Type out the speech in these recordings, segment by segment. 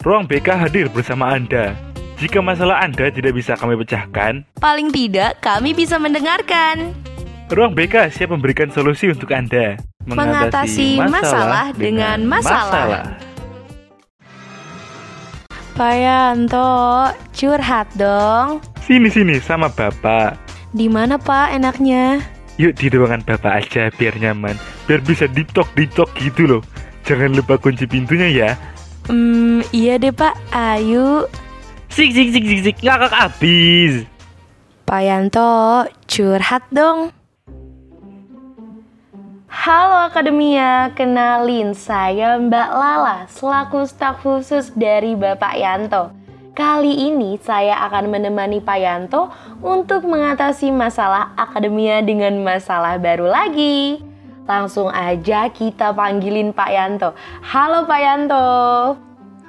Ruang BK hadir bersama Anda. Jika masalah Anda tidak bisa kami pecahkan, Paling tidak, kami bisa mendengarkan. Ruang BK siap memberikan solusi untuk Anda. Mengatasi masalah dengan masalah. Pak Yanto, curhat dong. Sini-sini sama Bapak. Di mana Pak enaknya? Yuk di ruangan Bapak aja biar nyaman. Biar bisa ditok-ditok gitu loh. Jangan lupa kunci pintunya ya. Hmm, iya deh Pak, ayo. Sik sik sik sik sik ngakak abis. Pak Yanto, curhat dong. Halo Akademia, kenalin saya Mbak Lala selaku staf khusus dari Bapak Yanto. Kali ini saya akan menemani Pak Yanto untuk mengatasi masalah akademia dengan masalah baru lagi. Langsung aja kita panggilin Pak Yanto. Halo Pak Yanto.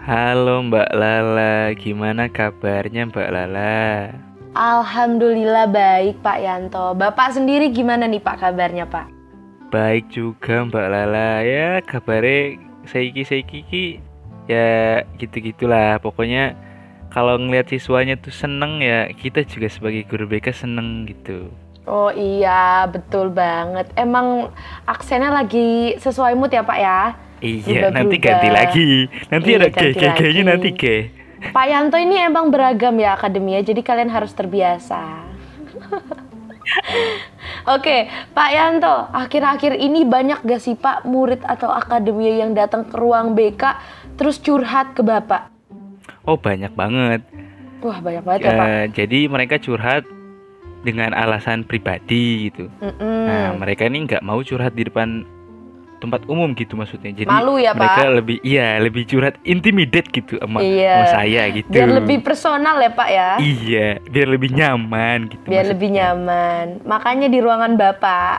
Halo Mbak Lala, gimana kabarnya Mbak Lala? Alhamdulillah baik Pak Yanto. Bapak sendiri gimana nih Pak kabarnya Pak? Baik juga Mbak Lala ya kabarnya seiki seiki ki ya gitu gitulah pokoknya kalau ngeliat siswanya tuh seneng ya kita juga sebagai guru BK seneng gitu. Oh iya, betul banget. Emang aksennya lagi sesuai mood ya Pak ya? Iya, nanti ganti lagi. Nanti Iya, ada ge-ge-nya lagi. nanti ge. Pak Yanto ini emang beragam ya akademia, jadi kalian harus terbiasa. Oke, Pak Yanto, akhir-akhir ini banyak gak sih Pak murid atau akademia yang datang ke ruang BK terus curhat ke Bapak? Oh banyak banget. Wah banyak banget ya Pak. Eh, jadi mereka curhat dengan alasan pribadi gitu. Mm-mm. Nah mereka ini nggak mau curhat di depan tempat umum gitu maksudnya. Jadi Malu ya, mereka Pak? lebih iya lebih curhat intimidate gitu sama, Iya. sama saya gitu. Biar lebih personal ya Pak ya. Iya, biar lebih nyaman gitu. Biar maksudnya. lebih nyaman. Makanya di ruangan Bapak.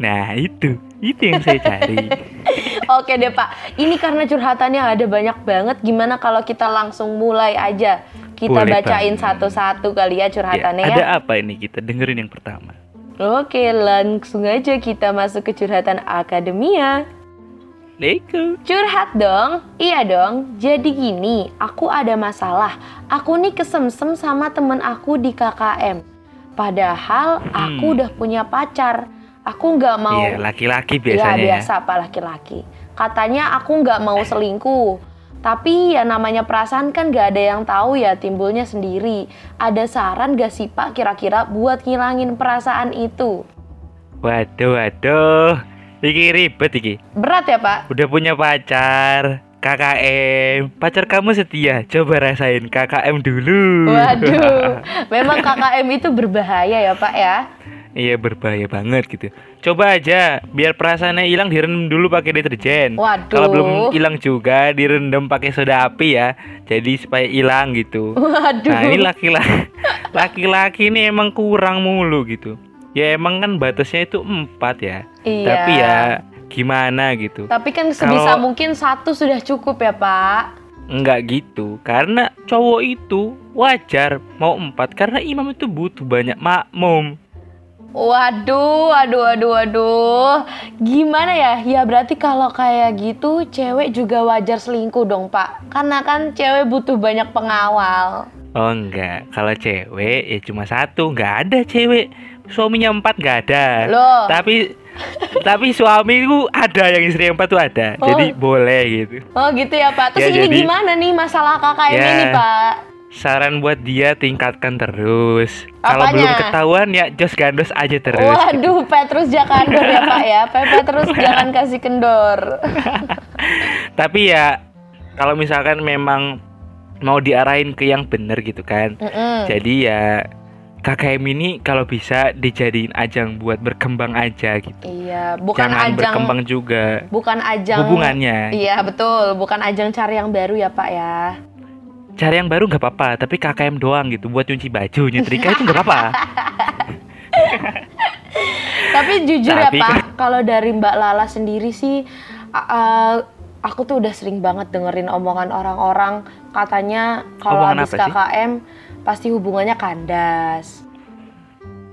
Nah itu, itu yang saya cari. Oke deh Pak, ini karena curhatannya ada banyak banget. Gimana kalau kita langsung mulai aja? Kita Boleh bacain satu-satu kali ya Ya, curhatannya ya. ada apa ini kita dengerin yang pertama. Oke, langsung aja kita masuk ke curhatan akademia. Leko. Curhat dong, iya dong. Jadi gini, aku ada masalah. Aku nih kesemsem sama temen aku di KKM. Padahal aku Hmm. udah punya pacar. Aku nggak mau. Iya, laki-laki Ya biasanya ya. biasa pak laki-laki. Katanya aku nggak mau selingkuh. Tapi ya namanya perasaan kan gak ada yang tahu ya timbulnya sendiri. Ada saran gak sih pak kira-kira buat ngilangin perasaan itu? Waduh, waduh. Iki ribet iki. Berat ya pak? Udah punya pacar, KKM. Pacar kamu setia. Coba rasain KKM dulu. Waduh, memang KKM itu berbahaya ya pak ya? Iya, berbahaya banget gitu. Coba aja biar perasaannya hilang direndam dulu pakai deterjen. Waduh. Kalau belum hilang juga direndam pakai soda api ya. Jadi supaya hilang gitu. Waduh. Nah ini laki-laki Laki-laki ini emang kurang mulu gitu Ya emang kan batasnya itu empat ya Iya. Tapi ya gimana gitu Tapi kan sebisa Kalau- mungkin satu sudah cukup ya pak. Enggak gitu Karena cowok itu wajar mau empat Karena imam itu butuh banyak makmum Waduh, waduh, waduh, waduh. Gimana ya? Ya berarti kalau kayak gitu cewek juga wajar selingkuh dong pak. Karena kan cewek butuh banyak pengawal. Oh enggak Kalau cewek ya cuma satu Enggak ada cewek Suaminya empat enggak ada Loh. Tapi Tapi suamiku ada yang istri empat tuh ada Oh. Jadi boleh gitu Oh gitu ya pak. Terus Ya, ini jadi- gimana nih masalah KKM Ya. ini pak? Saran buat dia tingkatkan terus. Kalau belum ketahuan ya jos gandos aja terus. Waduh, Petrus jangan kendor ya pak ya. Pe Petrus jangan kasih kendor. Tapi ya kalau misalkan memang mau diarahin ke yang bener gitu kan. Mm-mm. Jadi ya KKM ini kalau bisa dijadiin ajang buat berkembang aja gitu. Iya, bukan Jangan ajang berkembang juga bukan ajang hubungannya. Iya betul, bukan ajang cari yang baru ya pak ya. Cari yang baru nggak apa-apa, tapi KKM doang gitu buat cuci baju, nyetrika itu nggak apa-apa. Tapi jujur Tapi ya Pak, kan- kalau dari Mbak Lala sendiri sih, a- aku tuh udah sering banget dengerin omongan orang-orang katanya kalau habis apa sih? KKM pasti hubungannya kandas.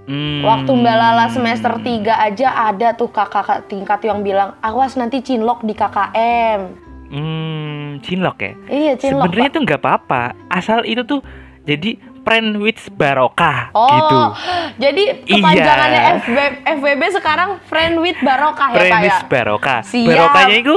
Hmm. Waktu Mbak Lala semester 3 aja ada tuh kakak tingkat yang bilang, awas nanti cinlok di KKM. Hmm, cinlok ya. Iya, cinlok. Sebenarnya tuh nggak apa-apa, asal itu tuh jadi friend with barokah Oh, gitu. jadi Iya. kepanjangannya FB, FWB sekarang friend with barokah ya friend Pak ya? with barokah. Siap. Barokahnya itu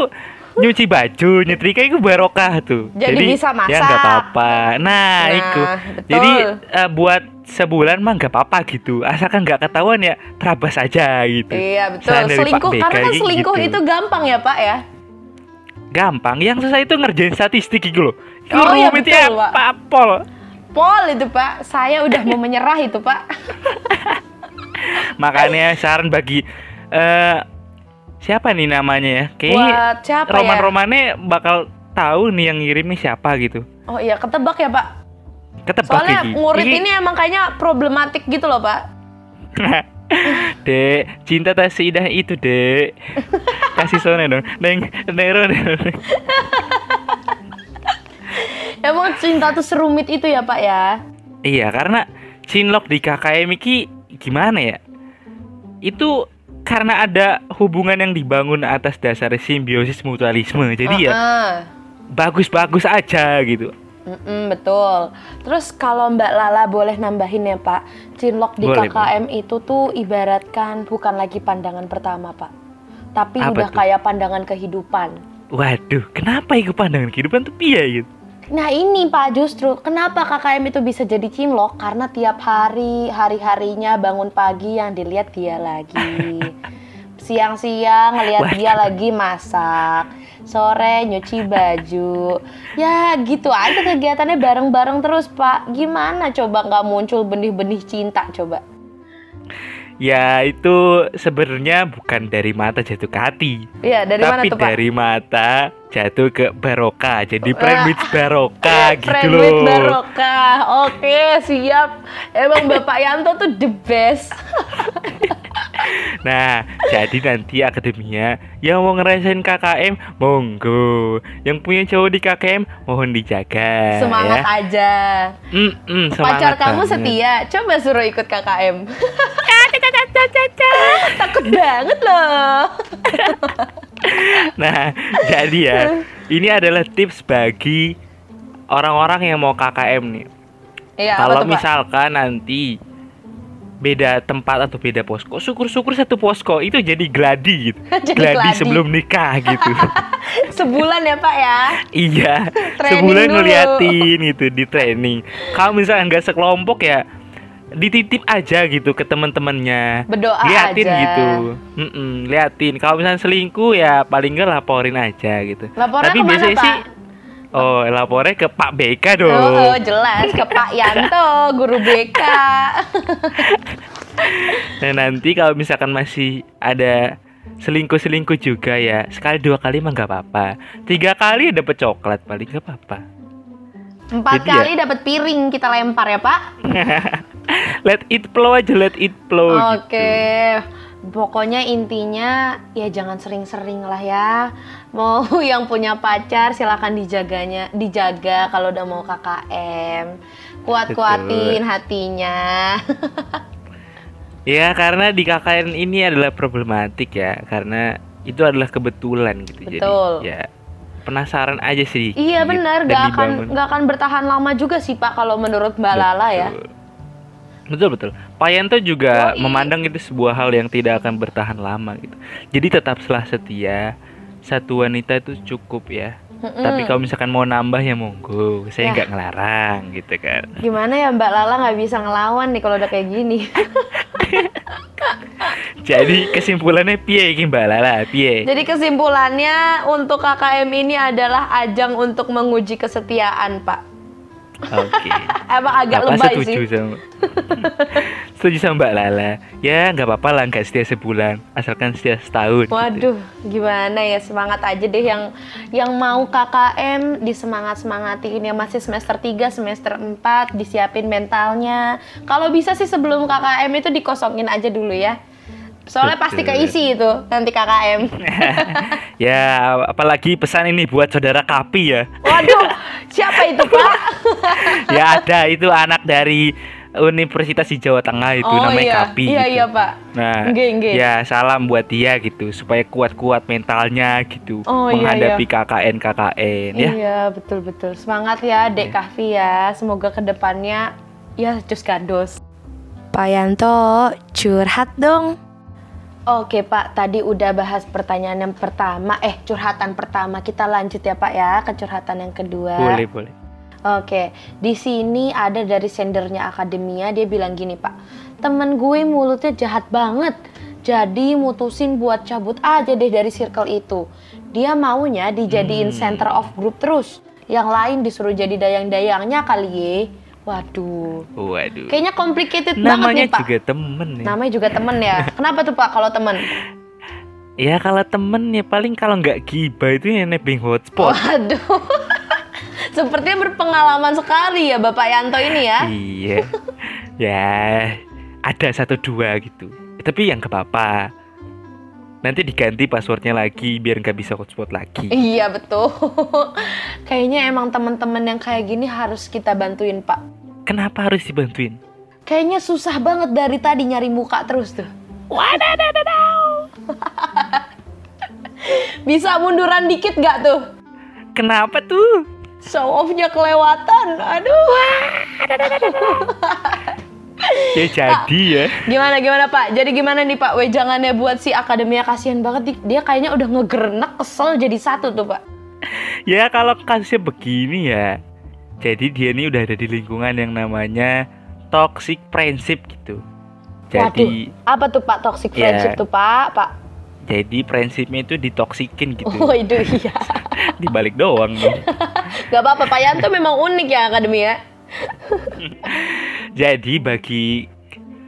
nyuci baju, nyetrika itu barokah tuh. Jadi bisa Ya masak. nggak apa-apa. Nah, Nah, itu. betul. Jadi eh, buat sebulan mah nggak apa-apa gitu. Asalkan nggak ketahuan ya terabas aja gitu. Iya betul, selingkuh karena kan selingkuh gitu. itu gampang ya Pak ya? Gampang. Yang susah itu ngerjain statistik gitu loh. Itu Oh, iya, betul, Pak. apa pol. Pol itu Pak, saya udah mau menyerah itu Pak. Makanya saran bagi eh siapa nih namanya ya? Kayaknya ya? roman-romannya bakal tahu nih yang ngirimnya siapa gitu. Oh iya ketebak ya Pak. Ketebak Soalnya murid ini emang kayaknya problematik gitu loh Pak. dek, cinta tak seindah itu, Dek. Kasih sone dong. Neng, nero. Emang cinta tuh serumit itu ya Pak ya? Iya, karena cinlok di KKM iki gimana ya? Itu karena ada hubungan yang dibangun atas dasar simbiosis mutualisme. Jadi ya Heeh. bagus-bagus aja gitu. Mm-mm, betul. Terus kalau Mbak Lala boleh nambahin ya Pak, cinlok di Boleh, KKM itu tuh ibaratkan bukan lagi pandangan pertama Pak, tapi Apa udah tuh? kayak pandangan kehidupan. Waduh, kenapa itu pandangan kehidupan tuh piye gitu? Nah ini Pak justru kenapa KKM itu bisa jadi cinlok karena tiap hari hari-harinya bangun pagi yang dilihat dia lagi. Siang-siang Waduh. dia lagi masak. Sore nyuci baju. Ya gitu aja kegiatannya bareng-bareng terus Pak. Gimana coba nggak muncul benih-benih cinta coba? Ya itu sebenarnya bukan dari mata jatuh ke hati, Iya dari mana tapi tuh Pak? dari mata jatuh ke barokah. Jadi friend with barokah gitu Friend loh. with barokah. Oke, siap. Emang Bapak Yanto tuh the best. Nah, jadi nanti akademia yang mau ngerasain KKM, monggo. Yang punya cowok di KKM, mohon dijaga. Semangat ya. aja. Mm, mm, semangat Pacar kamu banget. setia, coba suruh ikut KKM. Takut banget loh. Nah, jadi ya, ini adalah tips bagi orang-orang yang mau KKM nih. Iya, apa Kalau Pak? misalkan nanti beda tempat atau beda posko, syukur-syukur satu posko itu jadi gladi gitu. Jadi gladi, gladi. sebelum nikah gitu. Sebulan ya Pak ya. iya, Training sebulan dulu. ngeliatin gitu di training. Kalau misalkan nggak sekelompok ya dititip aja gitu ke teman-temannya. Berdoa liatin aja. gitu. Mm-mm, liatin. Kalau misalnya selingkuh ya paling nggak laporin aja gitu. Lapornya Tapi biasanya Pak? sih Oh, lapornya ke Pak BK dong. Oh, oh, jelas ke Pak Yanto, guru BK. Nah nanti kalau misalkan masih ada selingkuh-selingkuh juga ya sekali dua kali mah nggak apa-apa tiga kali dapet coklat paling nggak apa-apa Empat Jadi ya- kali dapat piring kita lempar ya Pak. let it flow aja let it flow Oke. gitu Pokoknya intinya ya jangan sering-sering lah ya. Mau yang punya pacar silakan dijaganya, dijaga kalau udah mau KKM. Kuat-kuatin hatinya. ya karena di KKN ini adalah problematik ya karena itu adalah kebetulan gitu Betul. jadi ya penasaran aja sih iya gitu, benar, gak akan nggak akan bertahan lama juga sih Pak kalau menurut Mbak Lala ya. Betul betul. Pak Yanto juga Yoi. memandang itu sebuah hal yang tidak akan bertahan lama gitu. Jadi tetaplah setia. Satu wanita itu cukup ya. Mm-mm. Tapi kalau misalkan mau nambah ya monggo. Saya Ya. nggak ngelarang gitu kan. Gimana ya Mbak Lala nggak bisa ngelawan nih kalau udah kayak gini. Jadi kesimpulannya piye iki Mbak Lala? Piye? Jadi kesimpulannya untuk KKM ini adalah ajang untuk menguji kesetiaan Pak. Oke. Emang agak Apa lebay setuju sih. sama Setuju sama Mbak Lala. Ya nggak apa-apa lah nggak setia sebulan, asalkan setia setahun. gitu. Waduh, gimana ya semangat aja deh yang yang mau KKM disemangat semangatin yang masih semester 3, semester 4 disiapin mentalnya. Kalau bisa sih sebelum KKM itu dikosongin aja dulu ya. Soalnya pasti Betul. keisi itu nanti KKM. ya, apalagi pesan ini buat saudara Kapi ya. Waduh, siapa itu Pak? ya ada itu anak dari Universitas di Jawa Tengah itu oh namanya iya, Kapi. iya gitu. iya Pak. Nah, Nggih, nggih. ya salam buat dia gitu supaya kuat-kuat mentalnya gitu Oh, iya, menghadapi KKN KKN ya. Iya betul betul. Semangat ya Dek Kahfi ya. Semoga ke depannya ya cus gandos. Pak Yanto, curhat dong. Oke Pak, tadi udah bahas pertanyaan yang pertama, eh curhatan pertama. Kita lanjut ya Pak ya ke curhatan yang kedua. Boleh boleh. Oke, di sini ada dari sendernya akademia dia bilang gini pak, temen gue mulutnya jahat banget, jadi mutusin buat cabut aja deh dari circle itu. Dia maunya dijadiin Hmm. center of group terus, yang lain disuruh jadi dayang-dayangnya kali ye. Waduh, Waduh. kayaknya complicated banget Namanya nih pak. juga temen ya. Namanya juga temen ya. Kenapa tuh pak kalau temen? Ya kalau temen ya paling kalau nggak gibah itu yang nebeng hotspot. Waduh, sepertinya berpengalaman sekali ya bapak Yanto ini ya. iya. ya ada satu dua gitu. Tapi yang ke apa Nanti diganti passwordnya lagi biar nggak bisa hotspot lagi. Iya betul. Kayaknya emang teman-teman yang kayak gini harus kita bantuin Pak. Kenapa harus dibantuin? Kayaknya susah banget dari tadi nyari muka terus tuh. Bisa munduran dikit gak tuh? Kenapa tuh? Show off-nya kelewatan. Aduh. Ya jadi ya. Gimana gimana Pak? Jadi gimana nih Pak? Wejangannya buat si akademia kasihan banget. Di- Dia kayaknya udah ngegerenek kesel jadi satu tuh Pak. Ya kalau kasusnya begini ya. Jadi dia ini udah ada di lingkungan yang namanya toxic friendship gitu. Jadi Apa tuh Pak toxic Ya. friendship tuh Pak? Pak. Jadi prinsipnya itu ditoksikin gitu. Oh itu iya. Dibalik doang dong. Gak apa-apa Pak Yanto memang unik ya akademia. Jadi bagi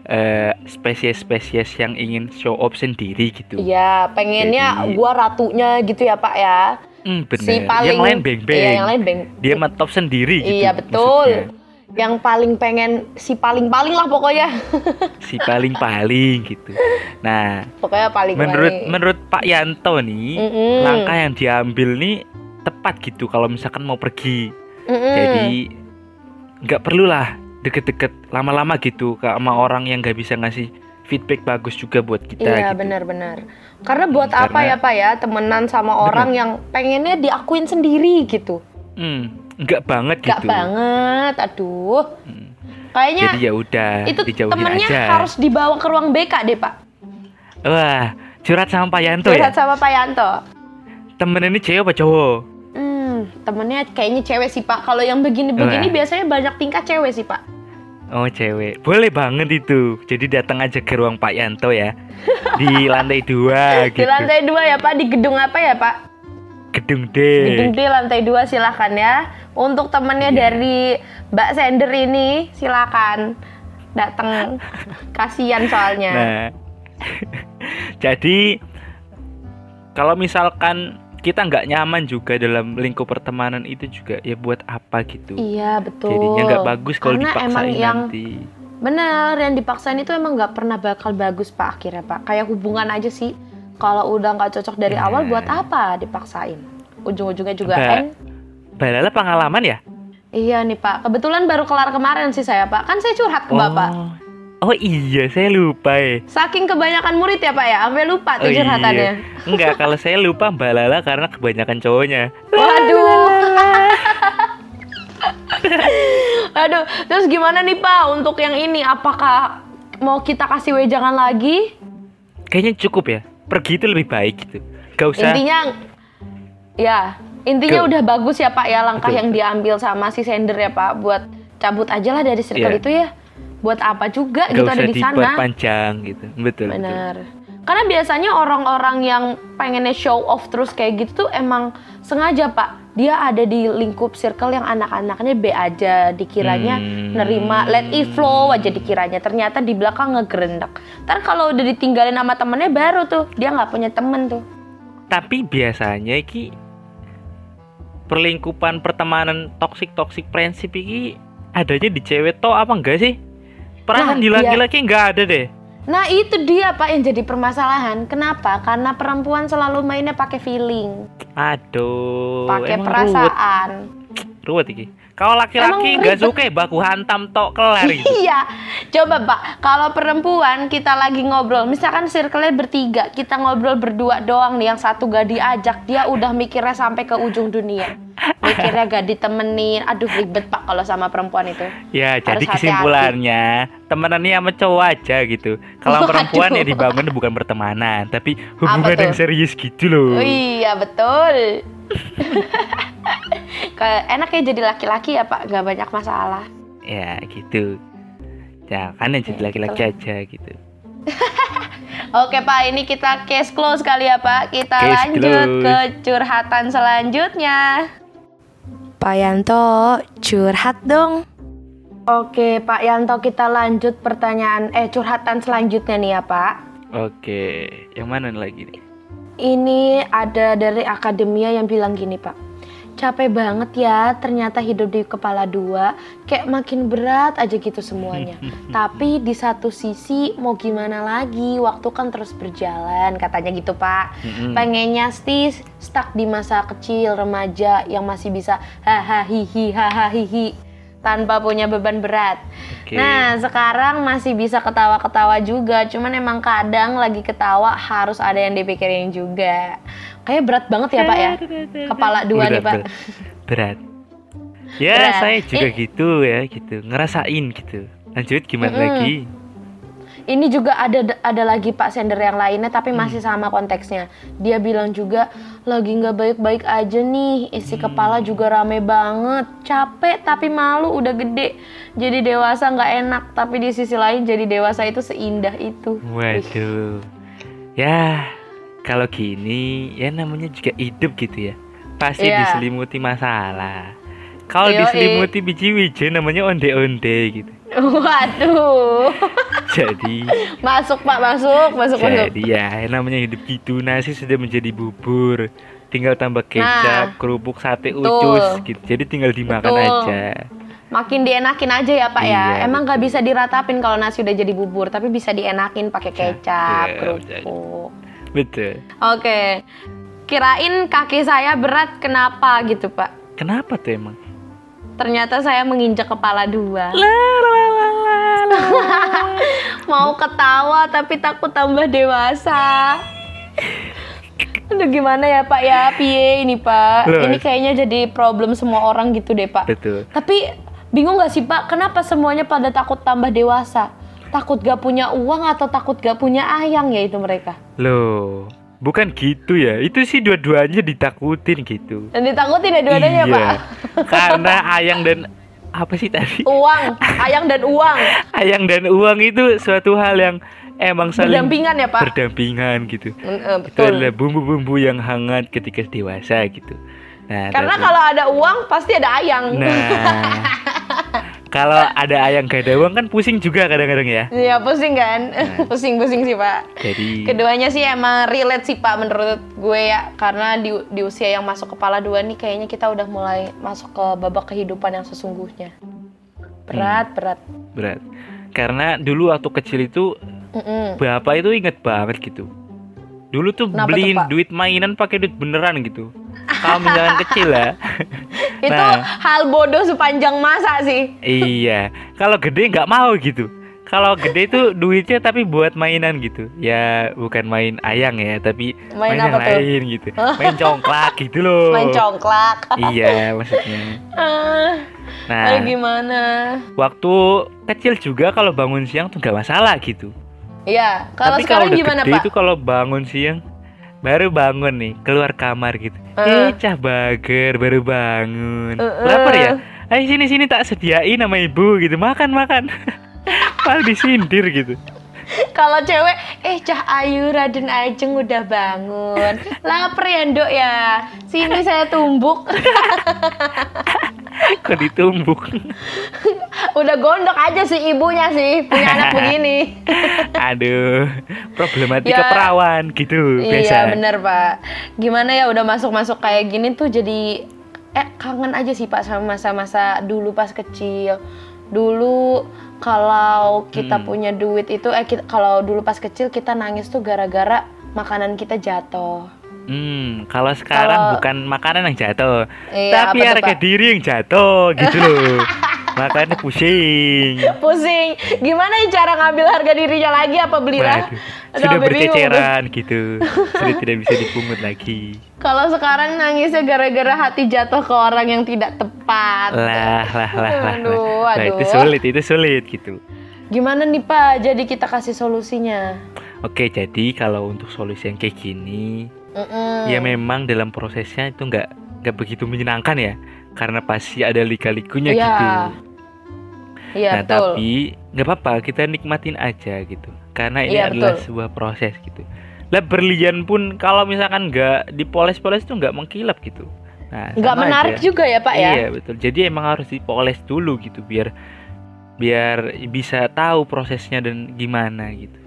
eh, spesies-spesies yang ingin show off sendiri gitu. Iya, pengennya Jadi- gua ratunya gitu ya Pak ya. Hmm, bener. Si paling yang lain beng-beng. Iya, yang lain beng. Dia mah top sendiri gitu. Iya betul. maksudnya. Yang paling pengen si paling-paling lah pokoknya. Si paling-paling gitu. Nah, pokoknya paling menurut paling. menurut Pak Yanto nih, Mm-mm. langkah yang diambil nih tepat gitu kalau misalkan mau pergi. Mm-mm. Jadi nggak perlulah deket-deket lama-lama gitu ke sama orang yang nggak bisa ngasih feedback bagus juga buat kita Iya gitu. benar-benar. Karena buat Hmm, apa karena- ya Pak ya temenan sama orang yang pengennya diakuin sendiri gitu. Hmm, nggak banget Gak gitu. banget, aduh. Hmm. Kayaknya Jadi ya udah itu temennya aja. harus dibawa ke ruang BK deh Pak. Wah, curhat sama Pak Yanto ya. Curhat sama Pak Yanto. Temen ini cewek apa cowok? Hmm, temennya kayaknya cewek sih pak. Kalau yang begini-begini Wah. biasanya banyak tingkah cewek sih pak. Oh cewek, boleh banget itu. Jadi datang aja ke ruang Pak Yanto ya, di lantai dua gitu. Di lantai dua ya pak, di gedung apa ya pak? Gedung D. Gedung D lantai dua silahkan ya. Untuk temennya Iya. dari Mbak Sender ini silakan datang. Kasian soalnya. Nah, jadi kalau misalkan kita nggak nyaman juga dalam lingkup pertemanan itu juga ya buat apa gitu. Iya betul. Jadinya nggak bagus kalau dipaksain emang yang nanti. bener yang dipaksain itu emang nggak pernah bakal bagus pak akhirnya pak. Kayak hubungan aja sih. Kalau udah nggak cocok dari Nah. awal buat apa dipaksain? Ujung-ujungnya juga Mbak, kan Balala pengalaman ya? Iya nih Pak, kebetulan baru kelar kemarin sih saya Pak. Kan saya curhat ke Bapak. Oh iya, saya lupa ya. Saking kebanyakan murid ya Pak ya, sampai lupa tuh Oh curhatannya. iya. Enggak, kalau saya lupa Mbak Lala karena kebanyakan cowoknya. Waduh. Aduh, terus gimana nih Pak untuk yang ini? Apakah mau kita kasih wejangan lagi? Kayaknya cukup ya. Pergi itu lebih baik gitu. Gak usah. Intinya ya, intinya Ke- udah bagus ya Pak ya langkah Betul, yang diambil sama si sender ya Pak buat cabut aja lah dari circle Iya. itu ya. Buat apa juga Gak gitu usah ada di sana. diperpanjang gitu. Betul. betul. Benar. Karena biasanya orang-orang yang pengennya show off terus kayak gitu tuh emang sengaja pak. Dia ada di lingkup circle yang anak-anaknya B aja, dikiranya Hmm. nerima let it flow aja dikiranya. Ternyata di belakang ngegerendak. Ntar kalau udah ditinggalin sama temennya baru tuh dia nggak punya temen tuh. Tapi biasanya ki perlingkupan pertemanan toksik toksik prinsip iki adanya di cewek toh apa enggak sih? Perasaan Nah, di iya. laki-laki enggak ada deh. Nah itu dia pak yang jadi permasalahan. Kenapa? Karena perempuan selalu mainnya pakai feeling, Aduh, pakai perasaan. Ruwet, ruwet iki. Kalau laki-laki nggak suka ya baku hantam tok kelar gitu. Iya, coba pak. Kalau perempuan kita lagi ngobrol, misalkan circle-nya bertiga, kita ngobrol berdua doang nih, yang satu gak diajak, dia udah mikirnya sampai ke ujung dunia. Mikirnya gak ditemenin. Aduh ribet pak kalau sama perempuan itu. Ya, Harus jadi kesimpulannya temenannya sama cowok aja gitu. Kalau perempuan ya dibangun bukan pertemanan, tapi hubungan yang serius gitu loh. Oh, iya betul. Kayak enaknya jadi laki-laki ya pak, gak banyak masalah. Ya, gitu. Jangan ya jadi Ya, laki-laki aja gitu. Oke Pak, ini kita case close kali ya Pak. Kita Case lanjut close. ke curhatan selanjutnya. Pak Yanto, curhat dong. Oke Pak Yanto, kita lanjut pertanyaan eh curhatan selanjutnya nih ya Pak. Oke, yang mana lagi nih? Ini ada dari akademia yang bilang gini Pak. Capek banget ya, ternyata hidup di kepala dua, kayak makin berat aja gitu semuanya. Tapi di satu sisi mau gimana lagi, waktu kan terus berjalan, katanya gitu Pak. Pengennya sih stuck di masa kecil, remaja yang masih bisa hahaha hihi hahaha hihi tanpa punya beban berat. Oke. Nah, sekarang masih bisa ketawa-ketawa juga, cuman emang kadang lagi ketawa harus ada yang dipikirin juga. Kayak berat banget ya, Pak ya. Kepala dua nih, Pak. Berat. berat. Ya, Berat. saya juga Eh. gitu ya, gitu. Ngerasain gitu. Lanjut gimana Mm-mm. lagi? Ini juga ada ada lagi Pak sender yang lainnya tapi Hmm. masih sama konteksnya. Dia bilang juga lagi nggak baik-baik aja nih, isi Hmm. kepala juga rame banget, capek tapi malu udah gede. Jadi dewasa nggak enak, tapi di sisi lain jadi dewasa itu seindah itu. Waduh. Ya, kalau gini ya namanya juga hidup gitu ya. Pasti Iya. diselimuti masalah. Kalau diselimuti biji wijen namanya onde-onde gitu. Waduh. Jadi masuk Pak, masuk, masuk, masuk. jadi ya namanya hidup gitu nasi sudah menjadi bubur. Tinggal tambah kecap, kerupuk, sate Nah. Betul. ucus gitu. Jadi tinggal dimakan Betul. aja. Makin dienakin aja ya Pak ya. Iya, Emang nggak bisa diratapin kalau nasi udah jadi bubur, tapi bisa dienakin pakai kecap, Iya, kerupuk. Betul. Oke. Kirain kaki saya berat kenapa gitu, Pak? Kenapa tuh emang? Ternyata saya menginjak kepala dua. Mau ketawa tapi takut tambah dewasa. Aduh gimana ya Pak ya, piye ini Pak? Loh. Ini kayaknya jadi problem semua orang gitu deh Pak. Betul. Tapi bingung gak sih Pak, kenapa semuanya pada takut tambah dewasa? Takut gak punya uang atau takut gak punya ayang ya itu mereka? Loh, bukan gitu ya. Itu sih dua-duanya ditakutin gitu. Dan ditakutin ya dua-duanya iya. Pak? Karena ayang dan apa sih tadi? Uang, ayang dan uang. Ayang dan uang itu suatu hal yang emang saling Berdampingan ya Pak? berdampingan gitu. Mm, eh, Itu adalah bumbu-bumbu yang hangat ketika dewasa gitu. Nah, Karena tapi- kalau ada uang pasti ada ayang. Nah, kalau ada ayang gak ada uang kan pusing juga kadang-kadang ya. Iya pusing kan? Nah. Pusing-pusing sih Pak. Jadi Keduanya sih emang relate sih Pak menurut gue ya karena di, di usia yang masuk kepala dua nih kayaknya kita udah mulai masuk ke babak kehidupan yang sesungguhnya. Berat, berat. berat. Karena dulu waktu kecil itu Mm-mm. bapak itu inget banget gitu. Dulu tuh Kenapa tuh, beliin Pak? duit mainan pakai duit beneran gitu. Kalau misalkan kecil ya. Itu Nah. hal bodoh sepanjang masa sih. iya. Kalau gede nggak mau gitu. Kalau gede itu duitnya tapi buat mainan gitu. Ya bukan main ayang ya, tapi Main main, yang tuh? lain gitu. Main congklak gitu loh. Main congklak. Iya maksudnya. Ah, Nah, gimana? waktu kecil juga kalau bangun siang tuh nggak masalah gitu. Iya, kalau kalau sekarang udah gimana gede Pak? itu kalau bangun siang baru bangun nih keluar kamar gitu. Heeh. Eh cah bager baru bangun. Heeh. Lapar ya? Ayo sini sini tak sediain sama ibu gitu. Makan makan. Malah disindir gitu. Kalau cewek, eh Cah Ayu Raden Ajeng udah bangun. Lapar ya, Nduk ya. Sini saya tumbuk. Kok ditumbuk? udah gondok aja sih ibunya sih punya anak begini. Aduh, problematika Ya. perawan gitu biasa. Iya bener Pak. Gimana ya udah masuk-masuk kayak gini tuh jadi eh kangen aja sih Pak sama masa-masa dulu pas kecil. Dulu kalau kita Hmm. punya duit itu eh kita- kalau dulu pas kecil kita nangis tuh gara-gara makanan kita jatuh. Hmm, kalau sekarang Kalau- bukan makanan yang jatuh, Iya, tapi harga diri yang jatuh gitu loh. Makanya pusing. Pusing. Gimana ya cara ngambil harga dirinya lagi apa beli lah? Waduh, Aduh, sudah berceceran gitu. Sudah tidak bisa dipungut lagi. Kalau sekarang nangisnya gara-gara hati jatuh ke orang yang tidak tepat. Lah, lah, lah, lah. Aduh, lah. Nah, itu sulit, itu sulit gitu. Gimana nih Pak? Jadi kita kasih solusinya. Oke, jadi kalau untuk solusi yang kayak gini, Mm-mm. ya memang dalam prosesnya itu nggak nggak begitu menyenangkan ya, karena pasti ada lika-likunya Iya. gitu. Iya nah, betul. tapi nggak apa-apa, kita nikmatin aja gitu, karena ini Iya, adalah betul. sebuah proses gitu. Lah berlian pun kalau misalkan nggak dipoles-poles itu nggak mengkilap gitu. Nah, Nggak menarik aja. juga ya Pak ya? Iya betul. Jadi emang harus dipoles dulu gitu biar biar bisa tahu prosesnya dan gimana gitu.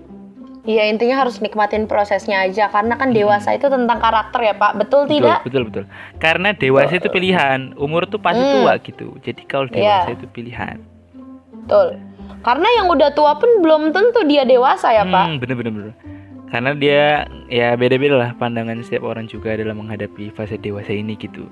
Iya intinya harus nikmatin prosesnya aja karena kan Hmm. dewasa itu tentang karakter ya Pak. Betul tidak? Betul betul. Karena dewasa itu pilihan, umur tuh pasti Hmm. tua gitu. Jadi kalau Iya. dewasa itu pilihan. Betul. Karena yang udah tua pun belum tentu dia dewasa ya Pak. Hmm, bener bener bener. Karena dia ya beda-beda lah pandangan setiap orang juga dalam menghadapi fase dewasa ini gitu.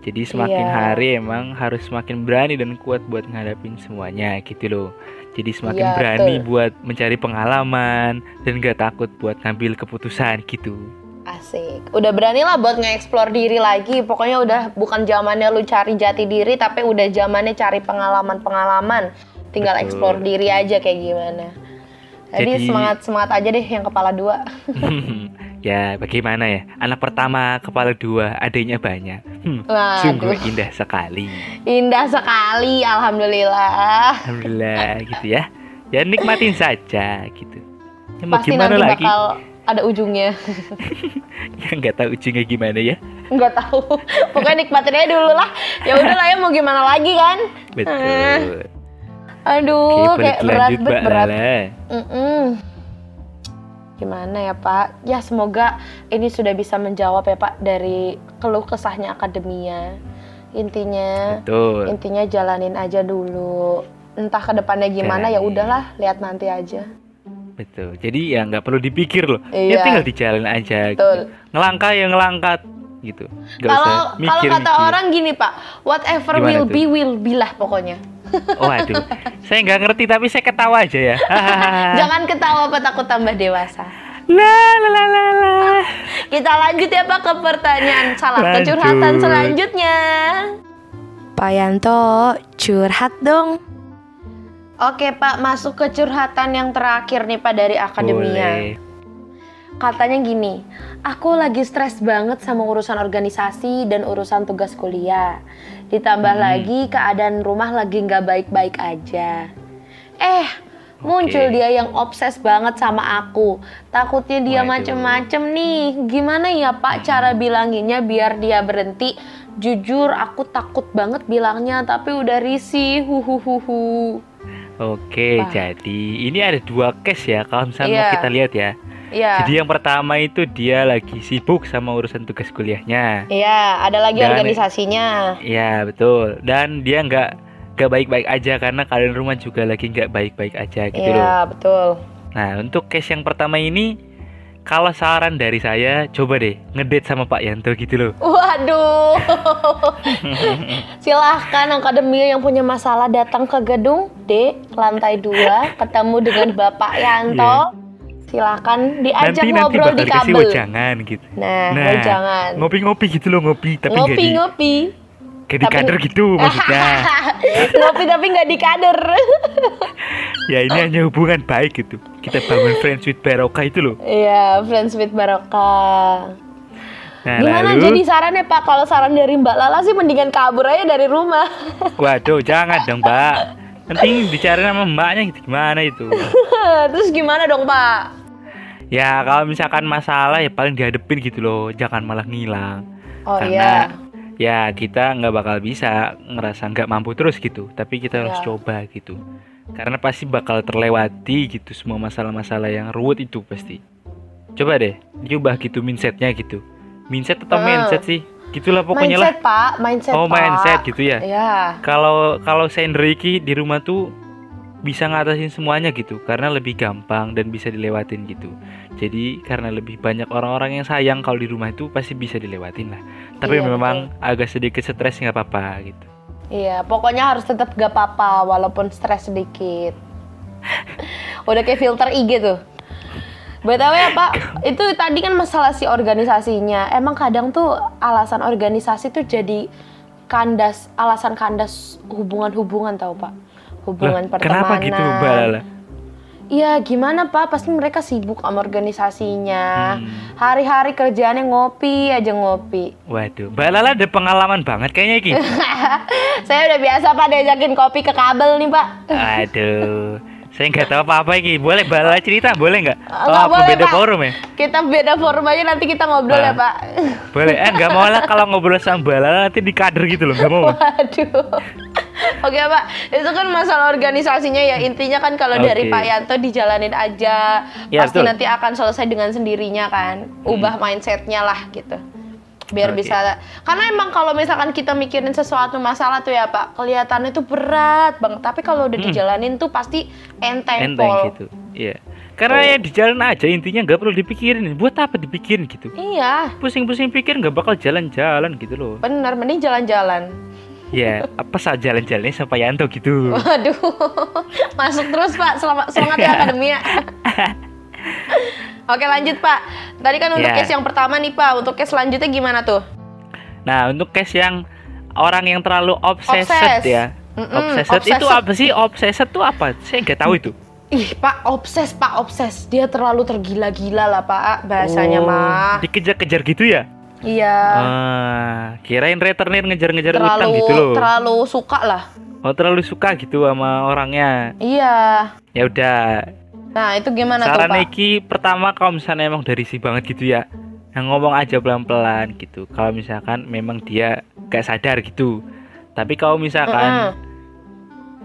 Jadi semakin Iya. hari emang harus semakin berani dan kuat buat ngadapin semuanya gitu loh. Jadi semakin Iya, berani betul. buat mencari pengalaman dan gak takut buat ngambil keputusan gitu. Asik. Udah berani lah buat nge-explore diri lagi. Pokoknya udah bukan zamannya lu cari jati diri tapi udah zamannya cari pengalaman-pengalaman. Tinggal Betul. explore diri aja kayak gimana. Jadi, Jadi- semangat semangat aja deh yang kepala dua. ya bagaimana ya? Anak pertama kepala dua, adanya banyak. Hmm, Waduh. sungguh indah sekali. Indah sekali, alhamdulillah. Alhamdulillah gitu ya. Ya nikmatin saja gitu. Ya, mau Pasti gimana nanti lagi? bakal ada ujungnya. Ya nggak tahu ujungnya gimana ya. Nggak tahu. Pokoknya nikmatin aja dulu lah. Ya udahlah ya mau gimana lagi kan? Betul. Aduh, Oke, kayak berat Mbak berat. Lala. Mm-mm. Gimana ya Pak? Ya semoga ini sudah bisa menjawab ya Pak dari keluh kesahnya akademia. Intinya, Betul. intinya jalanin aja dulu. Entah ke depannya gimana ya udahlah, lihat nanti aja. Betul. Jadi ya nggak perlu dipikir loh. Iya. Ya tinggal dijalin aja. Betul. Gitu. Ngelangkah ya ngelangkat gitu. Kalau kalau mikir. kata orang gini Pak, whatever Gimana will tuh? be will be lah pokoknya. Waduh. saya nggak ngerti tapi saya ketawa aja ya. Jangan ketawa Pak takut tambah dewasa. La la la la la. Kita lanjut ya Pak ke pertanyaan salah Lanjut. kecurhatan selanjutnya. Pak Yanto, curhat dong. Oke Pak, masuk ke curhatan yang terakhir nih Pak dari akademia. Boleh. Katanya gini, aku lagi stres banget sama urusan organisasi dan urusan tugas kuliah. Ditambah Hmm. lagi keadaan rumah lagi nggak baik-baik aja. Eh, muncul Oke. dia yang obses banget sama aku. Takutnya dia macem-macem nih. Gimana ya Pak cara bilanginnya biar dia berhenti? Jujur aku takut banget bilangnya, tapi udah risih. Huhuhuhu. Oke, Wah. jadi ini ada dua case ya kalau misalnya mau Iya. kita lihat ya. Ya. Jadi yang pertama itu dia lagi sibuk sama urusan tugas kuliahnya. Iya, ada lagi Dan- organisasinya. Ya betul. Dan dia nggak nggak baik-baik aja karena keadaan rumah juga lagi nggak baik-baik aja gitu loh. Iya, betul. Nah untuk case yang pertama ini, kalau saran dari saya, coba deh ngedate sama Pak Yanto gitu loh. Waduh. Silahkan akademia yang punya masalah datang ke gedung D lantai 2 ketemu dengan Bapak Yanto. Silahkan diajak nanti nanti ngobrol bakal di kabel. wejangan gitu. Nah, Nah, wejangan. Ngopi-ngopi gitu loh ngopi, tapi Ngopi-ngopi. nggak di tapi- kader gitu maksudnya. Ngopi tapi nggak di kader. ya ini hanya hubungan baik gitu. Kita bangun friends with Baroka itu loh. Iya, friends with Barokah. Nah Gimana lalu, jadi sarannya Pak? Kalau saran dari Mbak Lala sih mendingan kabur aja dari rumah. waduh jangan dong Mbak. Nanti dicari sama mbaknya gitu gimana itu? Terus gimana dong Pak? Ya kalau misalkan masalah ya paling dihadepin gitu loh, jangan malah ngilang. Oh Karena iya. ya kita nggak bakal bisa ngerasa nggak mampu terus gitu, tapi kita harus Ya. coba gitu. Karena pasti bakal terlewati gitu semua masalah-masalah yang ruwet itu pasti. Coba deh, diubah gitu mindsetnya gitu. Mindset atau Heeh. mindset sih? Gitulah pokoknya lah. mindset Pak, mindset Oh Pak. mindset gitu ya. Iya. Kalau kalau saya Ricky di rumah tuh bisa ngatasin semuanya gitu karena lebih gampang dan bisa dilewatin gitu jadi karena lebih banyak orang-orang yang sayang kalau di rumah itu pasti bisa dilewatin lah tapi Iya, memang agak sedikit stres nggak apa-apa gitu Iya, pokoknya harus tetap gak apa-apa walaupun stres sedikit. Udah kayak filter IG tuh. BTW ya Pak, itu tadi kan masalah si organisasinya. Emang kadang tuh alasan organisasi tuh jadi kandas, alasan kandas hubungan-hubungan tau Pak. Hubungan Lah, pertemanan. kenapa gitu Mbak Lala? Iya, gimana Pak? Pasti mereka sibuk sama organisasinya. Hmm. Hari-hari kerjaannya ngopi aja ngopi. waduh Mbak Lala ada pengalaman banget kayaknya gitu Saya udah biasa Pak diajakin kopi ke kabel nih Pak. aduh saya nggak tahu apa-apa ini boleh Mbak Lala cerita boleh nggak oh apa boleh, beda Pak. forum ya Kita beda forum aja nanti kita ngobrol Ah. ya Pak. boleh eh nggak mau lah kalau ngobrol sama Mbak Lala nanti di kader gitu loh nggak mau Waduh. Oke Pak, itu kan masalah organisasinya ya. Intinya kan kalau dari Oke. Pak Yanto dijalanin aja, Ya, pasti betul. nanti akan selesai dengan sendirinya kan, ubah mindsetnya lah gitu, biar Oke. bisa. Karena emang kalau misalkan kita mikirin sesuatu masalah tuh ya Pak, kelihatannya tuh berat banget, tapi kalau udah dijalanin tuh pasti enteng, enteng Pol. gitu. Iya. Karena ya di jalan aja intinya nggak perlu dipikirin. Buat apa dipikirin gitu? Iya, pusing-pusing pikir nggak bakal jalan-jalan gitu loh. Bener, mending jalan-jalan. Ya apa saja jalan-jalannya sama Yanto gitu Waduh, masuk terus Pak. Selamat semangat ya akademia. Oke lanjut Pak. Tadi kan untuk Ya. case yang pertama nih Pak. Untuk case selanjutnya gimana tuh? nah untuk case yang orang yang terlalu obsessed Obses. ya Mm-mm, obsessed itu obsessed. apa sih obsessed tuh apa saya nggak tahu itu Ih Pak, obses Pak, obses. Dia terlalu tergila-gila lah Pak bahasanya Oh, mah. dikejar-kejar gitu ya Iya. ah kirain returnir ngejar-ngejar utang gitu loh terlalu suka lah. oh terlalu suka gitu sama orangnya Iya. ya udah Nah itu gimana tuh saran Pak? Neki pertama kalau misalnya emang dari si banget gitu ya yang ngomong aja pelan-pelan gitu kalau misalkan memang dia gak sadar gitu tapi kalau misalkan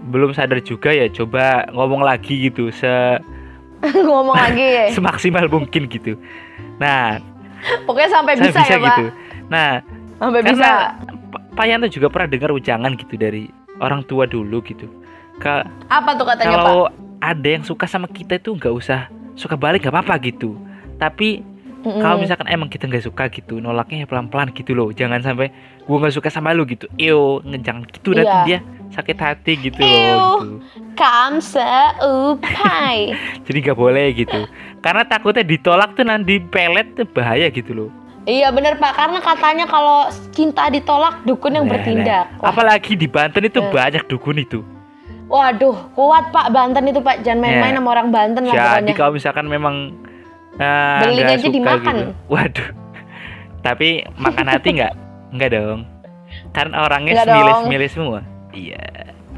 belum sadar juga ya coba ngomong lagi gitu se Ngomong lagi. semaksimal mungkin gitu nah Pokoknya sampai bisa, bisa ya Pak. gitu nah Sampai bisa. karena Pa- Pak Yanto juga pernah dengar ujangan gitu dari orang tua dulu gitu Ka- Apa tuh katanya Pak? kalau ada yang suka sama kita itu nggak usah suka balik nggak apa-apa gitu tapi Mm-mm. kalau misalkan emang kita nggak suka gitu nolaknya ya pelan-pelan gitu loh jangan sampai gua nggak suka sama lu gitu iyo jangan gitu nanti Iya. dia sakit hati gitu Ew. loh gitu. Kamsa upai. jadi nggak boleh gitu karena takutnya ditolak tuh nanti pelet tuh bahaya gitu loh Iya bener Pak, karena katanya kalau cinta ditolak dukun yang Nah, bertindak. nah. apalagi di Banten itu Eh. banyak dukun itu Waduh, kuat Pak Banten itu Pak, jangan main-main Ya. sama orang Banten lah jadi pokoknya. kalau misalkan memang eh, Beli aja suka dimakan. gitu waduh tapi makan hati nggak nggak dong kan orangnya Nggak semilis dong. semilis semua iya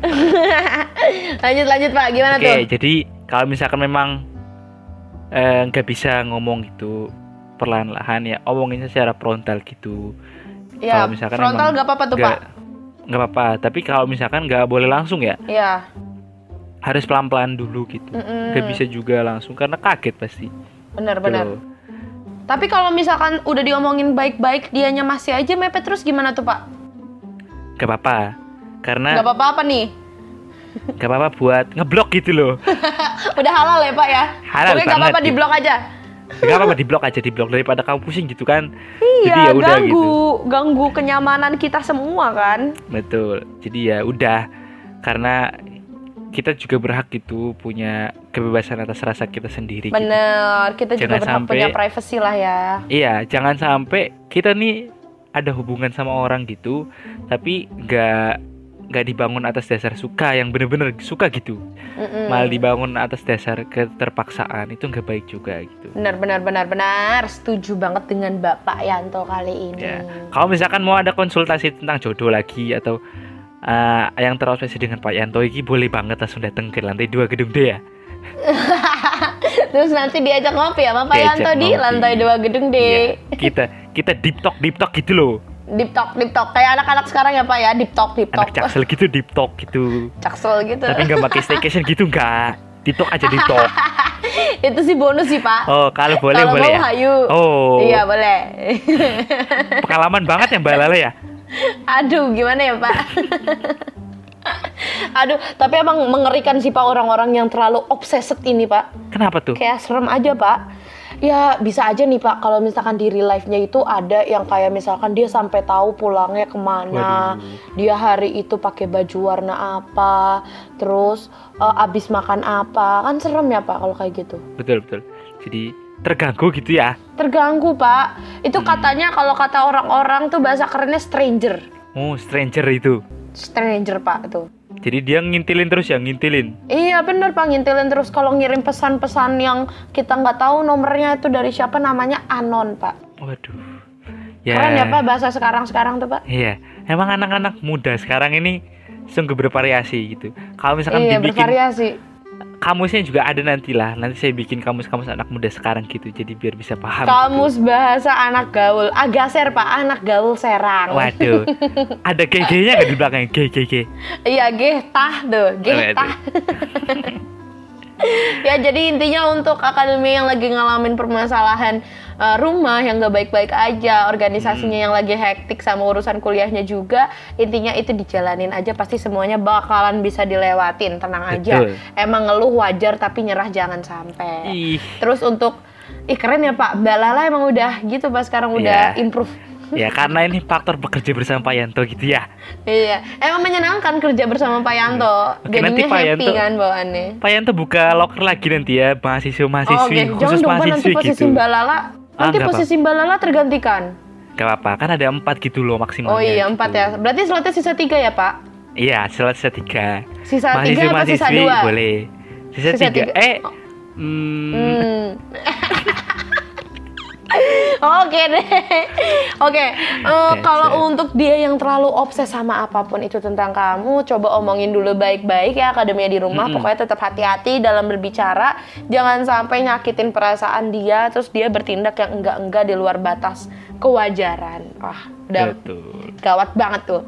lanjut lanjut Pak, gimana Oke, tuh? jadi kalau misalkan memang eh, nggak bisa ngomong gitu perlahan-lahan ya, omongin secara frontal gitu. Ya, kalau misalkan frontal emang gak apa-apa tuh nggak- Pak. nggak apa-apa. Tapi kalau misalkan nggak boleh langsung ya, Iya. harus pelan-pelan dulu gitu. Nggak bisa juga langsung karena kaget pasti. Tuh. Tapi kalau misalkan udah diomongin baik-baik, dianya masih aja mepet terus gimana tuh Pak? Nggak apa-apa. Karena Gak apa-apa apa nih? nggak apa-apa buat ngeblok gitu loh. Udah halal ya Pak ya? Halal Pokoknya gak banget, apa-apa gitu. di blok aja. Nggak apa-apa di blok aja di blok daripada kamu pusing gitu kan. Iya, Jadi ya udah ganggu, gitu. ganggu kenyamanan kita semua kan. Betul. Jadi ya udah karena kita juga berhak gitu punya kebebasan atas rasa kita sendiri. gitu. Bener, kita juga Jangan berhak sampai- punya privacy lah ya. Iya, jangan sampai kita nih ada hubungan sama orang gitu, tapi nggak nggak dibangun atas dasar suka yang bener-bener suka gitu, Mm-mm. malah dibangun atas dasar keterpaksaan itu nggak baik juga gitu. Benar, benar, benar, benar. Setuju banget dengan Bapak Yanto kali ini. Ya. Kalau misalkan mau ada konsultasi tentang jodoh lagi atau uh, yang terobsesi dengan Pak Yanto ini boleh banget langsung datang ke lantai dua gedung D ya. Terus nanti diajak ngopi ya, Diajak Yanto di lantai dua gedung D. Iya. Kita kita deep talk deep talk gitu loh. Deep talk, deep talk. Kayak anak-anak sekarang ya Pak ya, deep talk, deep talk. Anak jaksel gitu deep talk gitu. Caksel gitu. Tapi nggak pakai staycation gitu nggak. Deep talk aja deep talk. Itu sih bonus sih Pak. Oh, kalau boleh Kalau boleh mau ya. hayu. Oh. Iya boleh. Pengalaman banget ya Mbak Lala ya. Aduh, gimana ya Pak? Aduh, tapi emang mengerikan sih Pak orang-orang yang terlalu obsesed ini Pak. Kenapa tuh? Kayak serem aja Pak. Ya bisa aja nih Pak, kalau misalkan di real life-nya itu ada yang kayak misalkan dia sampai tahu pulangnya ke mana, Waduh. dia hari itu pakai baju warna apa, terus eh, abis makan apa, kan serem ya Pak kalau kayak gitu. Betul betul. Jadi terganggu gitu ya. Terganggu Pak, itu katanya kalau kata orang-orang tuh bahasa kerennya stranger, Oh stranger itu. stranger Pak itu. Jadi dia ngintilin terus ya ngintilin. Iya bener Pak, ngintilin terus kalau ngirim pesan-pesan yang kita nggak tahu nomornya itu dari siapa namanya anon Pak. Waduh. Keren ya Pak bahasa sekarang-sekarang tuh Pak. Iya, emang anak-anak muda sekarang ini sungguh bervariasi gitu. Kalau misalkan Iya dibikin bervariasi. Kamusnya juga ada nanti lah. Nanti saya bikin kamus-kamus anak muda sekarang gitu. Jadi biar bisa paham. Kamus bahasa anak gaul, agaser Pak, anak gaul serang. Gitu. Waduh, ada GG-nya nggak di belakangnya? G, G, G. Iya getah tuh, getah. ya jadi intinya untuk akademi yang lagi ngalamin permasalahan eh, rumah yang gak baik-baik aja, organisasinya Hmm. yang lagi hektik sama urusan kuliahnya juga, intinya itu dijalanin aja pasti semuanya bakalan bisa dilewatin, tenang aja. Betul. Emang ngeluh wajar tapi nyerah jangan sampai. Ih, Terus untuk ih keren ya Pak, Mbak Lala emang udah gitu Pak sekarang udah Iya. improve. ya karena ini faktor bekerja bersama Pak Yanto gitu ya. Iya, emang menyenangkan kerja bersama Pak Yanto. Oke, nanti Jadinya Pak happy Yanto- kan bawaannya. Pak Yanto buka locker lagi nanti ya mahasiswa-mahasiswi Oh, Oke, jangan khusus dong Pak nanti mahasiswi posisi gitu. Mbak Lala, nanti nggak posisi Mbak Lala tergantikan. Gak apa-apa, kan ada empat gitu loh maksimalnya. Oh iya gitu. empat ya, berarti slotnya sisa tiga ya Pak? Iya, slot sisa tiga. Sisa tiga apa sisa dua? boleh. Sisa, Sisa tiga. tiga. Eh, Oh. hmm, Hmm. Oke deh. Oke, eh, kalau untuk dia yang terlalu obses sama apa pun itu tentang kamu, coba omongin dulu baik-baik ya akademia di rumah. Mm-mm. Pokoknya tetap hati-hati dalam berbicara, jangan sampai nyakitin perasaan dia, terus dia bertindak yang enggak-enggak di luar batas kewajaran. Wah, udah betul. gawat banget tuh.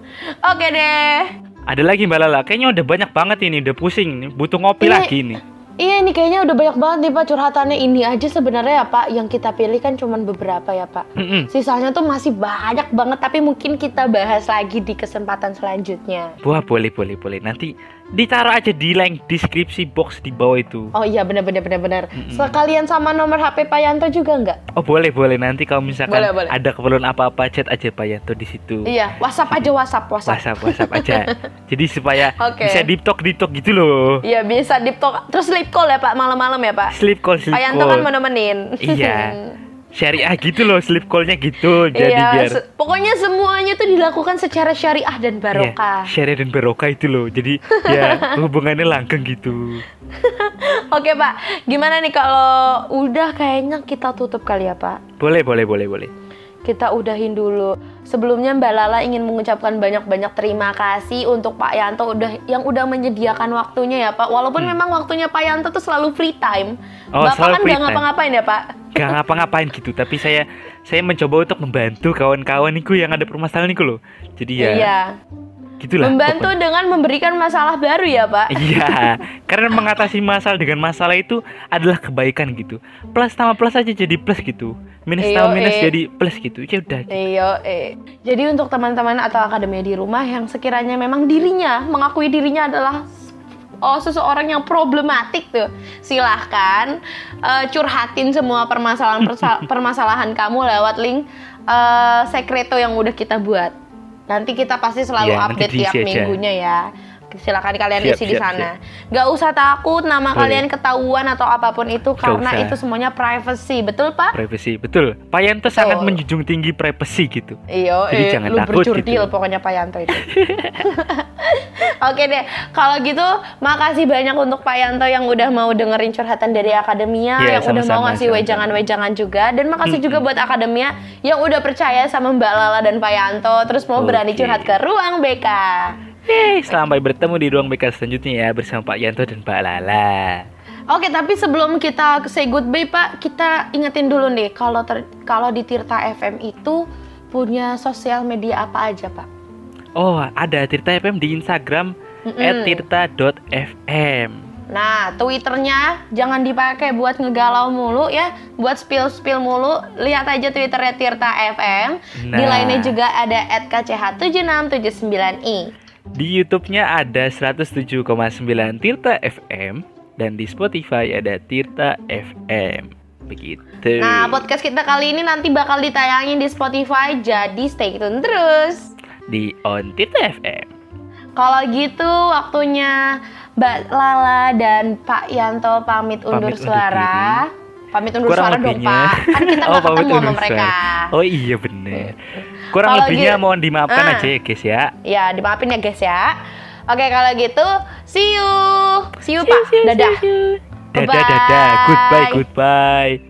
Oke deh. Ada lagi Mbak Lala, kayaknya udah banyak banget ini, udah pusing nih, butuh ngopi Ini- lagi nih. Iya ini kayaknya udah banyak banget nih Pak curhatannya ini aja sebenarnya ya Pak yang kita pilih kan cuman beberapa ya Pak. Mm-mm. Sisanya tuh masih banyak banget tapi mungkin kita bahas lagi di kesempatan selanjutnya. Wah, boleh, boleh, boleh. Nanti ditaruh aja di link deskripsi box di bawah itu. Oh iya bener bener bener bener. Mm-mm. Sekalian sama nomor HP Pak Yanto juga nggak? Oh, boleh, boleh. Nanti kalau misalkan Boleh, boleh. ada keperluan apa-apa, chat aja Pak Yanto di situ. Iya WhatsApp aja WhatsApp WhatsApp. WhatsApp, WhatsApp aja. Jadi supaya Oke. bisa deep talk, deep talk gitu loh. Iya bisa deep talk terus sleep call ya Pak malam-malam ya Pak. Sleep call, sleep Pak Yanto call. kan mau nemenin. Iya. Syariah gitu loh, sleep callnya gitu. Jadi iya, biar se- pokoknya semuanya tuh dilakukan secara syariah dan barokah. Iya, syariah dan barokah itu loh. Jadi ya hubungannya langgeng gitu. Oke Pak, gimana nih kalau udah kayaknya kita tutup kali ya Pak? Boleh, boleh, boleh, boleh. Kita udahin dulu. Sebelumnya Mbak Lala ingin mengucapkan banyak-banyak terima kasih untuk Pak Yanto udah yang udah menyediakan waktunya ya Pak. Walaupun memang waktunya Pak Yanto tuh selalu free time. Hmm. Oh, Bapak selalu kan free time. ngapa-ngapain ya Pak? Gak ngapa-ngapain gitu, tapi saya saya mencoba untuk membantu kawan-kawan niku yang ada permasalahan niku loh. Jadi ya Iya. gitulah. Membantu pokoknya. dengan memberikan masalah baru ya Pak. Iya, karena mengatasi masalah dengan masalah itu adalah kebaikan gitu. Plus sama plus aja jadi plus gitu. Minus Iyo, sama minus eh. jadi plus gitu. Ya udah. Iya, eh. Jadi untuk teman-teman atau akademi di rumah yang sekiranya memang dirinya mengakui dirinya adalah oh seseorang yang problematik tuh, silahkan eh, curhatin semua permasalahan permasalahan kamu lewat link eh, sekreto yang udah kita buat. Nanti kita pasti selalu Iya, nanti update tiap aja. minggunya ya. Silakan kalian Siap, isi di siap, sana. Gak usah takut nama Boleh. kalian ketahuan atau apa pun itu Gak karena usah. itu semuanya privacy, betul Pak? Privacy, betul. Pak Yanto sangat Betul. menjunjung tinggi privacy gitu. Iya, Jadi eh, jangan lu takut bercurdil gitu. pokoknya Pak Yanto itu. Oke deh, kalau gitu makasih banyak untuk Pak Yanto yang udah mau dengerin curhatan dari Akademia, Iya, yang udah mau ngasih wejangan-wejangan juga, dan makasih juga buat Akademia yang udah percaya sama Mbak Lala dan Pak Yanto, terus mau berani Oke. curhat ke ruang BK. Yeay, sampai bertemu di ruang BK selanjutnya ya bersama Pak Yanto dan Mbak Lala. Oke, tapi sebelum kita say goodbye Pak, kita ingetin dulu nih kalau ter- kalau di Tirta FM itu punya sosial media apa aja Pak? Oh, ada Tirta FM di Instagram Mm-mm. @tirta.fm. Nah, Twitternya jangan dipakai buat ngegalau mulu ya, buat spill-spill mulu. Lihat aja Twitternya Tirta FM. Di Nah. lainnya juga ada @kch7679i. Di YouTube-nya ada 107,9 Tirta FM dan di Spotify ada Tirta FM. Begitu. Nah, podcast kita kali ini nanti bakal ditayangin di Spotify, jadi stay tune terus. di On Tirta FM. Kalau gitu waktunya Mbak Lala dan Pak Yanto pamit undur Pamit undur suara. Pamit undur Kurang suara dong lebihnya. Pak. Kan kita Oh, pamit ketemu sama mereka. Oh iya bener. Kurang Kalau lebihnya gitu- mohon dimaafkan Ah. aja ya guys ya. Ya, dimaafin ya guys ya. Oke, kalau gitu see you. See you Pak. Dadah. Dadah dadah. Goodbye goodbye.